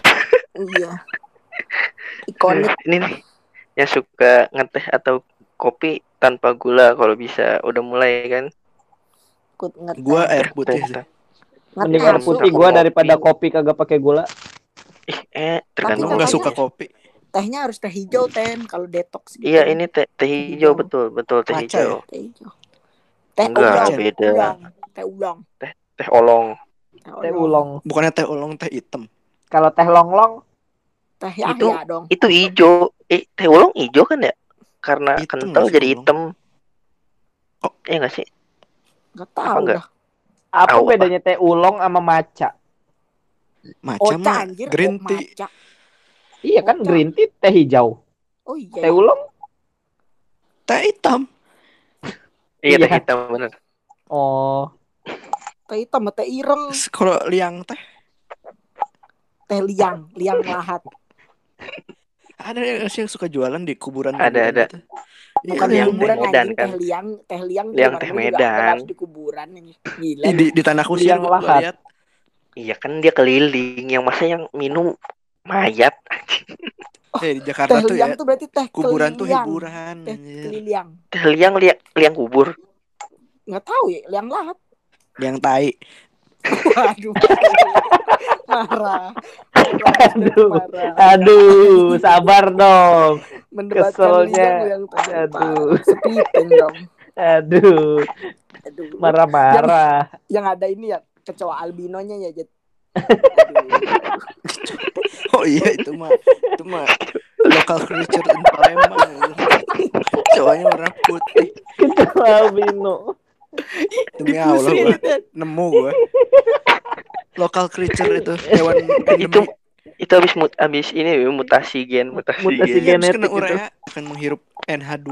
iya ikonik Ini nih yang suka ngeteh atau kopi tanpa gula kalau bisa udah mulai kan. Ikut ngeteh Gua air putih Teh, sih. teh. Mending air putih gua daripada kopi kagak pakai gula. Ih, eh tergantung Tapi nggak katanya- suka kopi. tehnya harus teh hijau ten kalau detox gitu. Iya ini teh teh hijau betul betul teh hijau. teh hijau teh Enggak, ulong beda. ulong teh ulong Teh olong. Teh ulong. Bukannya teh ulong teh hitam. Kalau teh longlong teh Itu- Yahya dong Itu hijau. Eh teh olong hijau kan ya? Karena Hitam kental jadi hitam. Oh. Iya nggak sih? Nggak tahu enggak? dah apa Tahu, bedanya teh ulong sama maca? Macam oca mah green oh, tea. maca. Iya kan Oca. green tea teh hijau. oh iya Teh ulong Teh hitam. Iya teh Iya. hitam bener. oh teh hitam sama teh ireng Kalau liang teh teh liang liang lahat ada yang suka jualan di kuburan. Ada, ada. Iya, bukan di Liang kuburan teh Medan, kan? teh liang teh liang di Liang luar teh Medan. di kuburan gila di, di tanah kusir Liang gua lahat. lihat. Iya kan dia keliling. Yang masa yang minum mayat. Eh, di Jakarta teh tuh liang ya tuh berarti teh kuburan tuh hiburan. teh keliliang Teh liang liang, liang kubur. nggak tahu ya liang lahat Liang tai. waduh marah Aduh. aduh sabar dong. Keselnya. yang Aduh. dong Aduh aduh marah-marah. yang ada ini ya kecoa albinonya ya Jet Aduh. Oh iya itu mah itu mah local creature in Palembang. anjir. Cowoknya warna putih. Kecoa albino. Demi Allah Jet. nemu gua. Local creature itu hewan Itu itu habis mut habis ini mutasi gen mutasi, Mutasi gen. Habis kena genetik itu. urea akan menghirup NH2.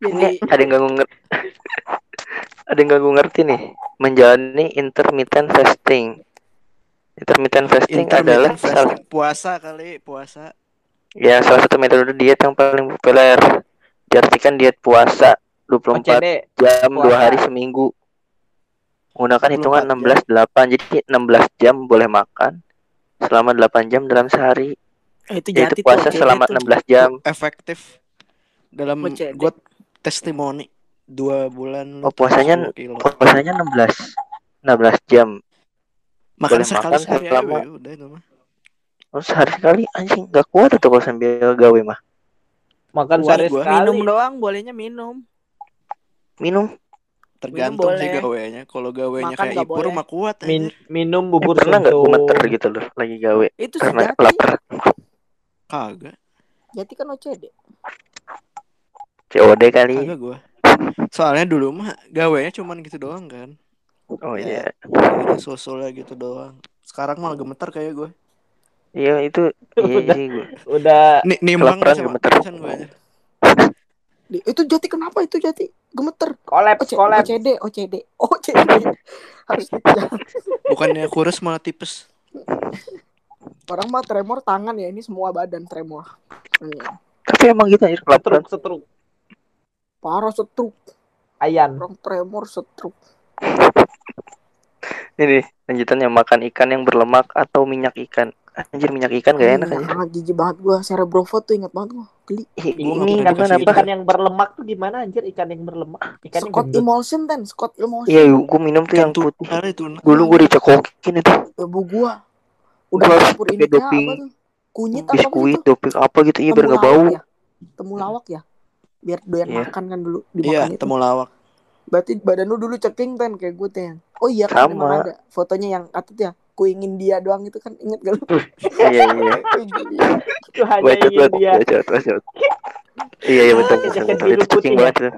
Ini jadi ada yang gak ngerti. ada yang gak ngerti nih. Menjalani intermittent fasting. Intermittent fasting adalah Intermittent salah, fasting. puasa kali, puasa. ya salah satu metode diet yang paling populer. Diartikan diet puasa 24 OCD. jam puasa. dua hari seminggu. Menggunakan hitungan 24 16 8. Jadi 16 jam boleh makan selama 8 jam dalam sehari. eh, itu Yaitu puasa tuh, selama tuh. 16 jam. Efektif dalam gua testimoni dua bulan Oh, puasanya- turun 10 kilo. Puasanya 16 16 jam. makan boleh sekali makan sehari selama- we, udah itu mah. Oh, sehari sekali anjing gak kuat tuh kalau sambil gawe mah. Makan sehari gua. sekali. minum doang bolehnya minum Minum Tergantung sih gawenya. Kalau gawenya Makan kayak Ipur boleh. mah kuat Min- minum Eh, bubur pernah nggak gemeter gitu loh lagi gawe Itu karena sejati. lapar Kagak. Jati kan OCD. COD kali Kagak gua. Soalnya dulu mah gawenya cuman gitu doang kan. oh Ya. iya Ada sosolnya gitu doang. Sekarang malah gemeter kayak gue. iya itu iya Udah. sih gua. Udah Nih nimbang sama gemeter. gue aja. Di- Itu jati kenapa itu jati? Gemeter. kolaps OC, kolaps. OCD, OCD, OCD. Harus dikejar. Bukannya kurus malah tipes. Orang mah tremor tangan ya, ini semua badan tremor. Iya. tapi emang gitu anjir Setruk setruk. Parah setruk, Ayan. orang tremor setruk. ini lanjutannya makan ikan yang berlemak atau minyak ikan anjir minyak ikan gak enak aja Ah, jijik banget gua. Cerebrofo tuh ingat banget gua. Geli. Ini dikasih apa Ikan yang berlemak tuh gimana anjir? Ikan yang berlemak. Ikan yang Scott gendut. Emulsion ten, Scott Emulsion. iya gua minum tuh yang tuh putih itu. dulu gua dicekokin itu Ibu gua. Udah campur ini doping. apa tuh? Kunyit apa biskuit gitu? doping apa gitu iya biar nggak bau Temulawak ya? Temulawak ya? Biar doyan Iya. makan kan dulu Iya, dimakan itu. temu lawak. Berarti badan lu dulu ceking ten kayak gue ten. Oh iya kan ada fotonya yang katut ya. Ku ingin dia doang itu kan inget gak lu? iya iya. Itu hanya bacot ingin dia. iya iya betul betul, betul. itu putih cacing ya? banget tuh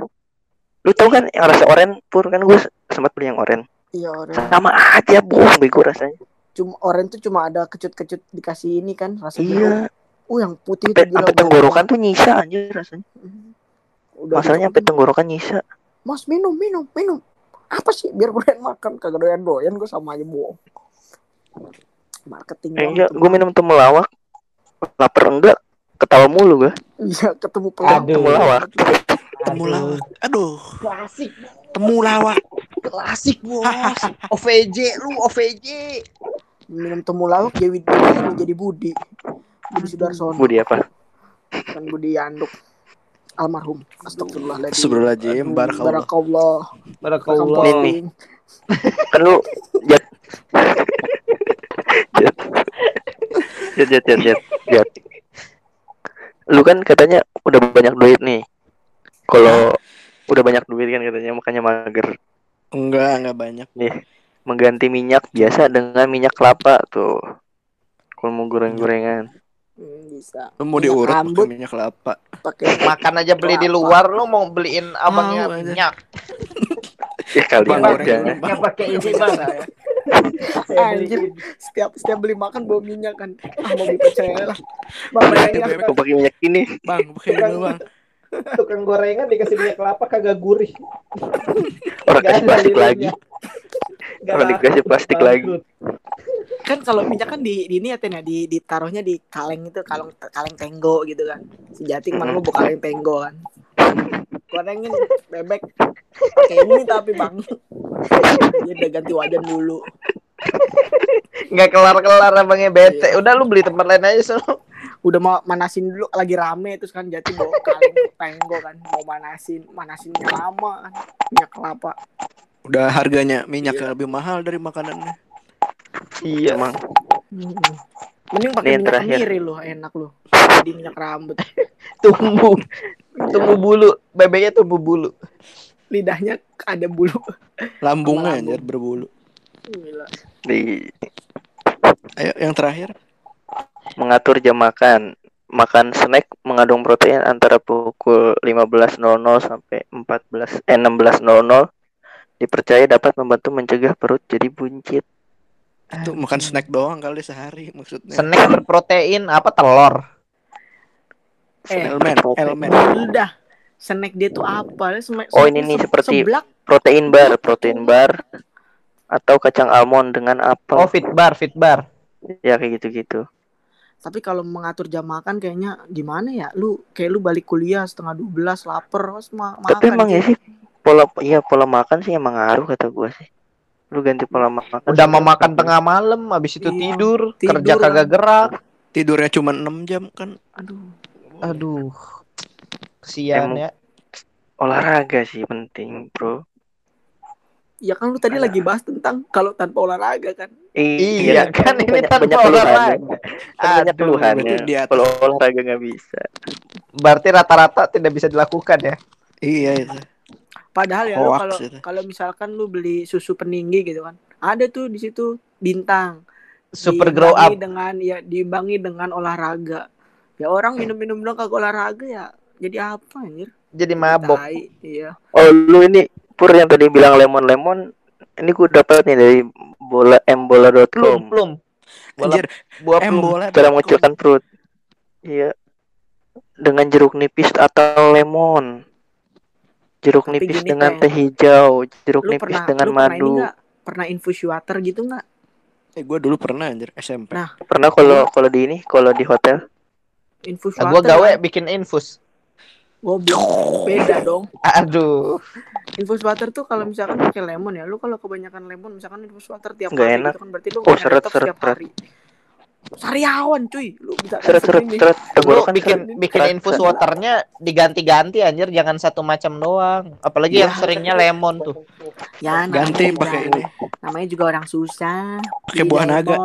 lu tau kan yang rasa oren pur kan gue sempat beli yang oren Iya orang. sama aja bohong bego rasanya Cuma orang tuh cuma ada kecut-kecut dikasih ini kan rasa iya. Oh yang putih itu sampai gila. sampai gua. tenggorokan tuh nyisa anjir rasanya Udah masalahnya sampai gitu. tenggorokan nyisa Mas minum minum minum. Apa sih biar gue doyan makan kagak doyan doyan gue sama aja bohong. Marketing eh, enggak gue minum temulawak lapar enggak ketawa mulu gue Iya ketemu pelawak. Aduh. temulawak Temu Aduh. lawak. Aduh, Klasik. temu lawak. Klasik, Bos. OVJ lu, OVJ. Minum temulawak jadi Budi jadi Budi. Budi Sudarsono. Budi apa Kan Budi Anduk. Almarhum. Astagfirullahaladzim. Astagfirullahaladzim, barakallah. Barakallah. Barakallah. Kan lu jat jat jat jat jat jat, lu kan katanya udah banyak duit nih kalau udah banyak duit kan katanya makanya mager Enggak, enggak banyak. mengganti minyak biasa dengan minyak kelapa tuh kalau mau goreng-gorengan Hmm, bisa. Lu mau Minyak diurut rambut. pakai minyak kelapa. Pakai Makan aja beli di luar lu mau beliin abangnya aja. minyak. ya kali aja pakai ini bang. Anjir. Setiap setiap beli makan bawa minyak kan. Ah mau pecel lah. Bang, mau pakai minyak ini? Bang, pakai dulu, Bang. Tukang gorengan dikasih minyak kelapa kagak gurih. orang kasih plastik lagi. Orang dikasih plastik lagi. Kan kalau minyak kan di, di ini ya Ten ya di ditaruhnya di kaleng itu kaleng kaleng tenggo gitu kan. Sejati ke mana lu bawa kaleng tenggo kan. Gorengin bebek. Pakai ini tapi bang dia udah ganti wajan dulu Nggak kelar-kelar abangnya bete. Udah lu beli tempat lain aja sono. udah mau manasin dulu lagi rame terus kan jati bawa kaleng tenggo kan mau manasin manasinnya lama kan minyak kelapa Udah harganya minyak Iya. lebih mahal dari makanannya. iya emang mending pakai minyak terakhir. kemiri lu enak lu jadi minyak rambut Tumbuh. Tumbuh bulu. Bebeknya tumbuh bulu. Lidahnya ada bulu Lambungnya Lambung. anjir berbulu. Gila. di Ayo yang terakhir. mengatur jam makan makan snack mengandung protein antara pukul 15.00 sampai 14 eh 16.00 dipercaya dapat membantu mencegah perut jadi buncit. Itu makan snack doang kali sehari maksudnya. Snack berprotein apa telur? eh Elmen, elmen. udah snack dia tuh apa Snack- Oh, ini nih se- seperti- seblak Protein bar, protein bar atau kacang almond dengan Oh, apel. fit bar, fit bar. Ya kayak gitu-gitu. tapi kalau mengatur jam makan kayaknya gimana ya lu kayak lu balik kuliah setengah 12 lapar terus ma makan Tapi emang ya cuy. sih pola iya pola makan sih emang ngaruh kata gua sih. Lu ganti pola makan. Udah mau makan tengah malam, habis itu Iya, tidur, tidur kerja kagak kan. gerak. Tidurnya cuma 6 jam kan. aduh Aduh. Kesian ya. olahraga sih penting, Bro. ya kan lu tadi Ada. lagi bahas tentang kalau tanpa olahraga kan Iya, kan ini banyak, tanpa banyak olahraga. Kan banyak di atas. Kalau olahraga nggak bisa. Berarti rata-rata tidak bisa dilakukan ya. Iya itu. Padahal ya kalau itu. kalau misalkan lu beli susu peninggi gitu kan, ada tuh di situ bintang. Super grow up. Dengan ya diimbangi dengan olahraga. Ya orang minum-minum dong kagak olahraga ya jadi apa anjir? Jadi mabok. Tai, iya. Oh lu ini Pur yang tadi bilang lemon lemon ini gue dapat nih dari bola Plum, mbola.com plum. Bola, Anjir, buah em plum. bola. cara mengecilkan perut. Iya. Dengan jeruk nipis atau lemon. Jeruk Tapi nipis dengan Teh. hijau, jeruk Lu nipis pernah dengan lu pernah ini madu. nggak? Pernah infus water gitu nggak? Eh, gue dulu pernah anjir SMP. Nah, Pernah kalau kalau di ini, kalau di hotel. Infus Nah, water. gua gawe kan? bikin infus. Goblok. Beda dong. Aduh. Infus water tuh kalau misalkan pakai lemon ya, lu kalau kebanyakan lemon misalkan infus water tiap Nggak hari enak. gitu kan berarti lu Oh, seret, seret, seret. hari. Sariawan cuy, lu bisa Seret seret ini. seret Lu tenggorokan bikin seret. bikin Seret, infus seret. waternya diganti-ganti anjir, jangan satu macam doang. Apalagi yang Wah. seringnya lemon tuh. Ya, Ganti namanya pakai juga- ini. Namanya juga orang susah. Pakai Beli buah naga.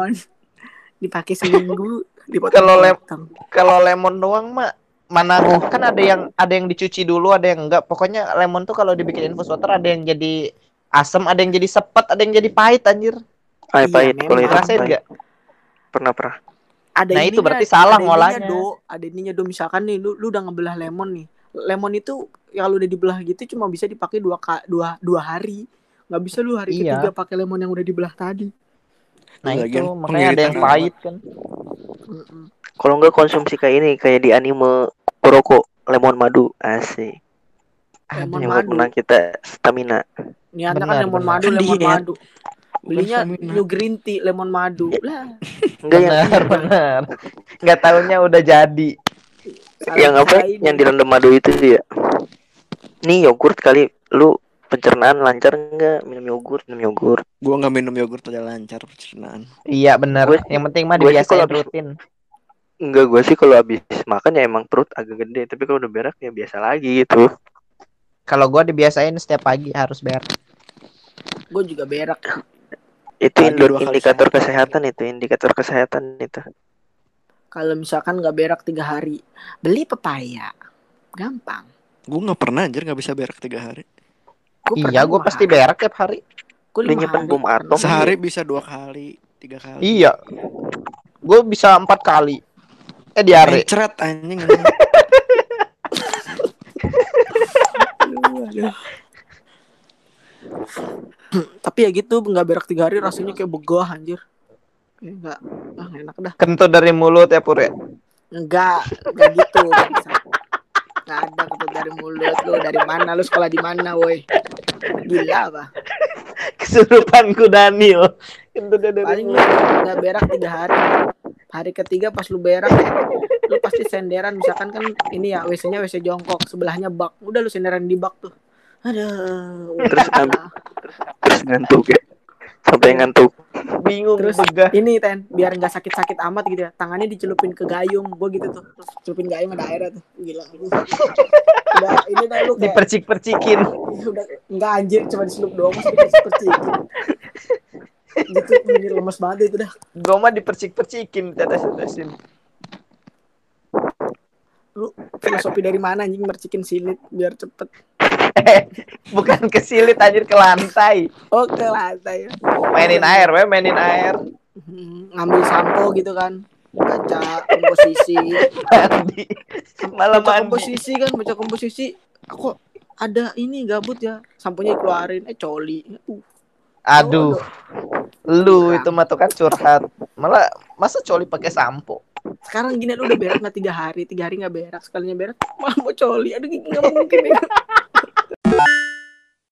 Dipakai seminggu, dipotong. Kalau lem- Kalau lemon doang mah mana kan ada yang ada yang dicuci dulu, ada yang enggak. Pokoknya lemon tuh kalau dibikin infus water ada yang jadi asam, ada yang jadi sepet, ada yang jadi pahit anjir. Ay, Iya, pahit kalau itu Ngerasain pahit. enggak? Pernah pernah. ada Nah, ininya, itu berarti salah ngolahnya. do ada ininya do misalkan nih lu lu udah ngebelah lemon nih lemon itu ya kalau udah dibelah gitu cuma bisa dipakai dua ka, dua dua hari nggak bisa lu hari Iya. ketiga pakai lemon yang udah dibelah tadi Nah, Lagian itu makanya ada yang pahit kan. Mm-mm. Kalau enggak konsumsi kayak ini, kayak di anime Kuroko, lemon madu. Asik. lemon Yang madu menang kita stamina. niatnya kan lemon benar. madu lemon diet. madu belinya stamina. new green tea lemon madu lah Enggak yang Benar, benar. Enggak taunya udah jadi. salah- yang apa? ini. Yang direndam madu itu ya. Nih yogurt kali lu pencernaan lancar enggak minum yogurt, minum yogurt. Gue nggak minum yogurt aja lancar pencernaan. Iya benar. Yang penting mah dibiasain rutin. Enggak, gue sih kalau habis makan ya emang perut agak gede, tapi kalau udah berak ya biasa lagi gitu. Kalau gua dibiasain setiap pagi harus berak. gue juga berak Itu kali indikator kesehatan itu, indikator kesehatan itu. kalau misalkan nggak berak tiga hari beli pepaya gampang Gue nggak pernah anjir nggak bisa berak tiga hari. Gua iya, lima pasti hari. berak tiap hari. Lima nyimpen hari bom atom. Sehari bisa dua kali, tiga kali. Iya. Gue bisa empat kali. Eh diare. Mencret anjing. anjing. Aduh, aduh. Tapi ya gitu nggak berak tiga hari rasanya kayak begah anjir. Kayak nggak ah enak dah. Kentut dari mulut ya Pur ya. Enggak, enggak gitu. bangsat. Nggak ada kentut dari mulut lu dari mana lu sekolah di mana woi. Gila apa? Kesurupanku Daniel. Kentut dari Paling mulut. nggak berak tiga hari. Hari ketiga pas lu berak ya, lu pasti senderan misalkan kan ini ya WC-nya WC jongkok sebelahnya bak. Udah lu senderan di bak tuh. Aduh. Terus ngantuk. Terus ngantuk ya. Sampai ngantuk. Bingung Terus begah. ini ten biar nggak sakit-sakit amat gitu ya tangannya dicelupin ke gayung gue gitu tuh Terus celupin gayung ada airnya tuh gila udah ini dah lu kayak Dipercik-percikin. udah nggak anjir cuma dicelup doang masih dipercik gitu anjir lemes banget itu dah Gue mah dipercik-percikin. Tetes-tetesin. lu filosofi dari mana anjing mercikin silit biar cepet Bukan ke silit anjir ke lantai. oke lantai Mainin air, we mainin air. Hmm, ngambil sampo gitu kan baca komposisi Mandi. Malah baca mandi. komposisi kan baca komposisi kok ada ini gabut ya samponya keluarin eh coli uh, Aduh, lu itu mah tuh kan curhat. Malah masa coli pakai sampo? sekarang gini lu udah berak nggak tiga hari tiga hari nggak berak sekalinya berak malah mau coli aduh nggak mungkin ya